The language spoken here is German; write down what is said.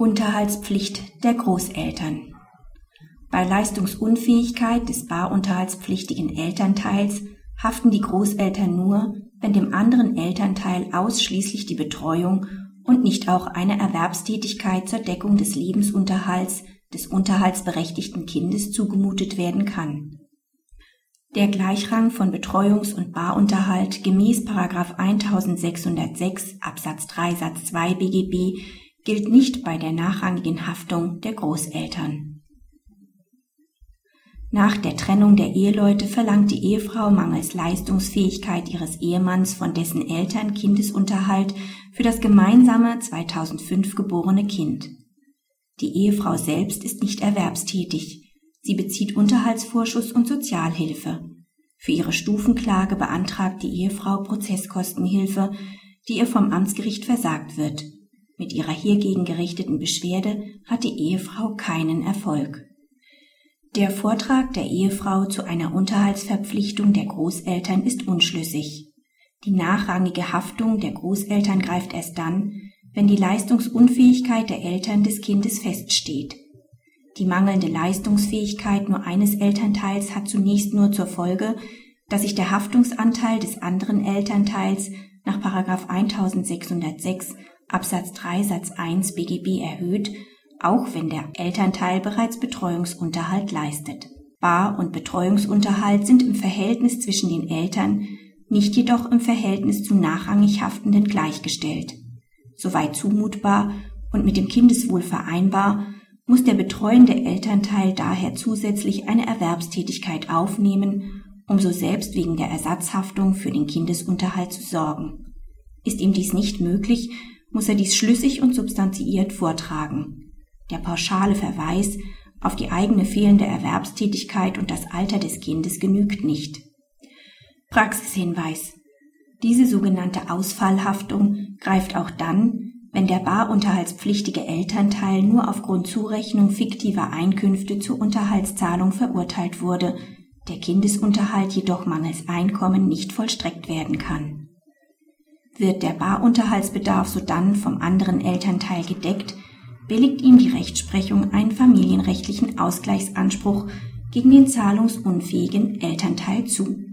Unterhaltspflicht der Großeltern. Bei Leistungsunfähigkeit des barunterhaltspflichtigen Elternteils haften die Großeltern nur, wenn dem anderen Elternteil ausschließlich die Betreuung und nicht auch eine Erwerbstätigkeit zur Deckung des Lebensunterhalts des unterhaltsberechtigten Kindes zugemutet werden kann. Der Gleichrang von Betreuungs- und Barunterhalt gemäß 1606 Absatz 3 Satz 2 BGB gilt nicht bei der nachrangigen Haftung der Großeltern. Nach der Trennung der Eheleute verlangt die Ehefrau mangels Leistungsfähigkeit ihres Ehemanns von dessen Eltern Kindesunterhalt für das gemeinsame 2005 geborene Kind. Die Ehefrau selbst ist nicht erwerbstätig. Sie bezieht Unterhaltsvorschuss und Sozialhilfe. Für ihre Stufenklage beantragt die Ehefrau Prozesskostenhilfe, die ihr vom Amtsgericht versagt wird. Mit ihrer hiergegen gerichteten Beschwerde hat die Ehefrau keinen Erfolg. Der Vortrag der Ehefrau zu einer Unterhaltsverpflichtung der Großeltern ist unschlüssig. Die nachrangige Haftung der Großeltern greift erst dann, wenn die Leistungsunfähigkeit der Eltern des Kindes feststeht. Die mangelnde Leistungsfähigkeit nur eines Elternteils hat zunächst nur zur Folge, dass sich der Haftungsanteil des anderen Elternteils nach 1606 Absatz 3 Satz 1 BGB erhöht, auch wenn der Elternteil bereits Betreuungsunterhalt leistet. Bar- und Betreuungsunterhalt sind im Verhältnis zwischen den Eltern, nicht jedoch im Verhältnis zu nachrangig Haftenden gleichgestellt. Soweit zumutbar und mit dem Kindeswohl vereinbar, muss der betreuende Elternteil daher zusätzlich eine Erwerbstätigkeit aufnehmen, um so selbst wegen der Ersatzhaftung für den Kindesunterhalt zu sorgen. Ist ihm dies nicht möglich, muss er dies schlüssig und substanziiert vortragen. Der pauschale Verweis auf die eigene fehlende Erwerbstätigkeit und das Alter des Kindes genügt nicht. Praxishinweis. Diese sogenannte Ausfallhaftung greift auch dann, wenn der barunterhaltspflichtige Elternteil nur aufgrund Zurechnung fiktiver Einkünfte zur Unterhaltszahlung verurteilt wurde, der Kindesunterhalt jedoch mangels Einkommen nicht vollstreckt werden kann. Wird der Barunterhaltsbedarf sodann vom anderen Elternteil gedeckt, billigt ihm die Rechtsprechung einen familienrechtlichen Ausgleichsanspruch gegen den zahlungsunfähigen Elternteil zu